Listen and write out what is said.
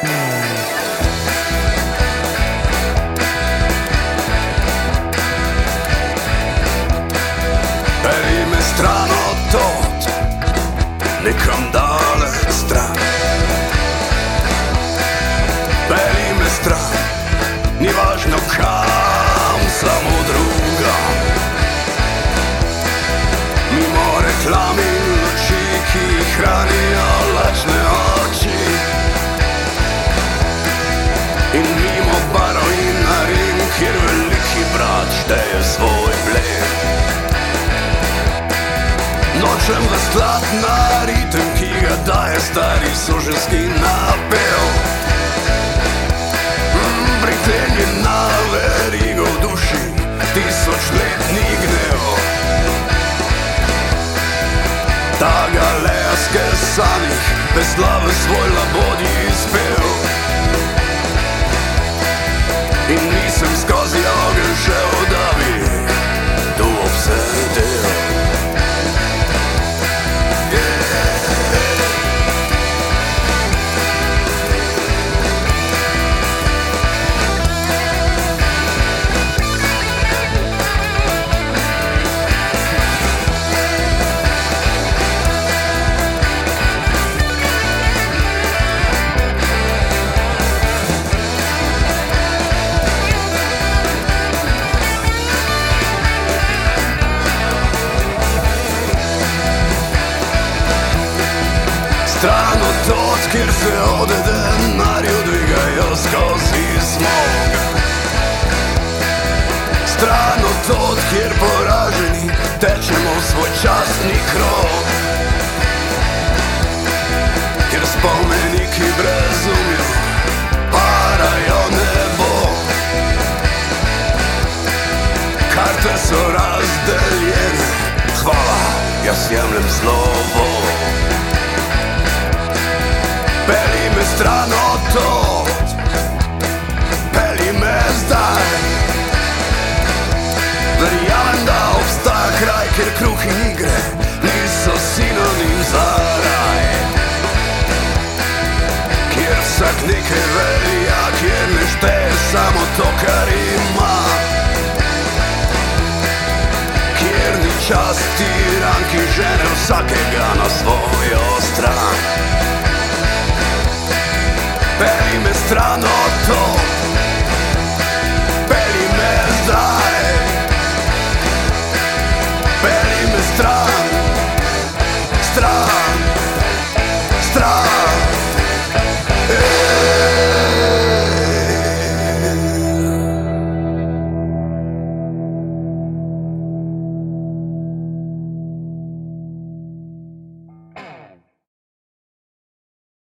Perime strano tot, nekam daleč stran. Perime stran, ni važno kaj. Kjer veliki brat šteje svoj bled. Nočem v sklad na ritem, ki ga daje stari suženski napev. Mm, Priklenjen na verigo v duši, tisočletni gnev. Ta galeske sanih, bez slave svoj labodi izpel. In Stran od tod, kjer se ode denarju dvigajo skozi smog. Stran od tod, kjer poraženi tečemo svoj častni krog. Kjer spomeniki brezumjo parajo nebo. Karte so razdeljene, hvala, jaz jemljem slovo Stran od tod Peli me zdaj. Verjamem, da obstaja kraj, kjer kruh in igre Niso sinonim za raj. Kjer vsak nekaj velja Kjer ne šteje samo to, kar ima. Kjer ni čas tiran, ki žene vsakega na svojo stran Peli me stran od to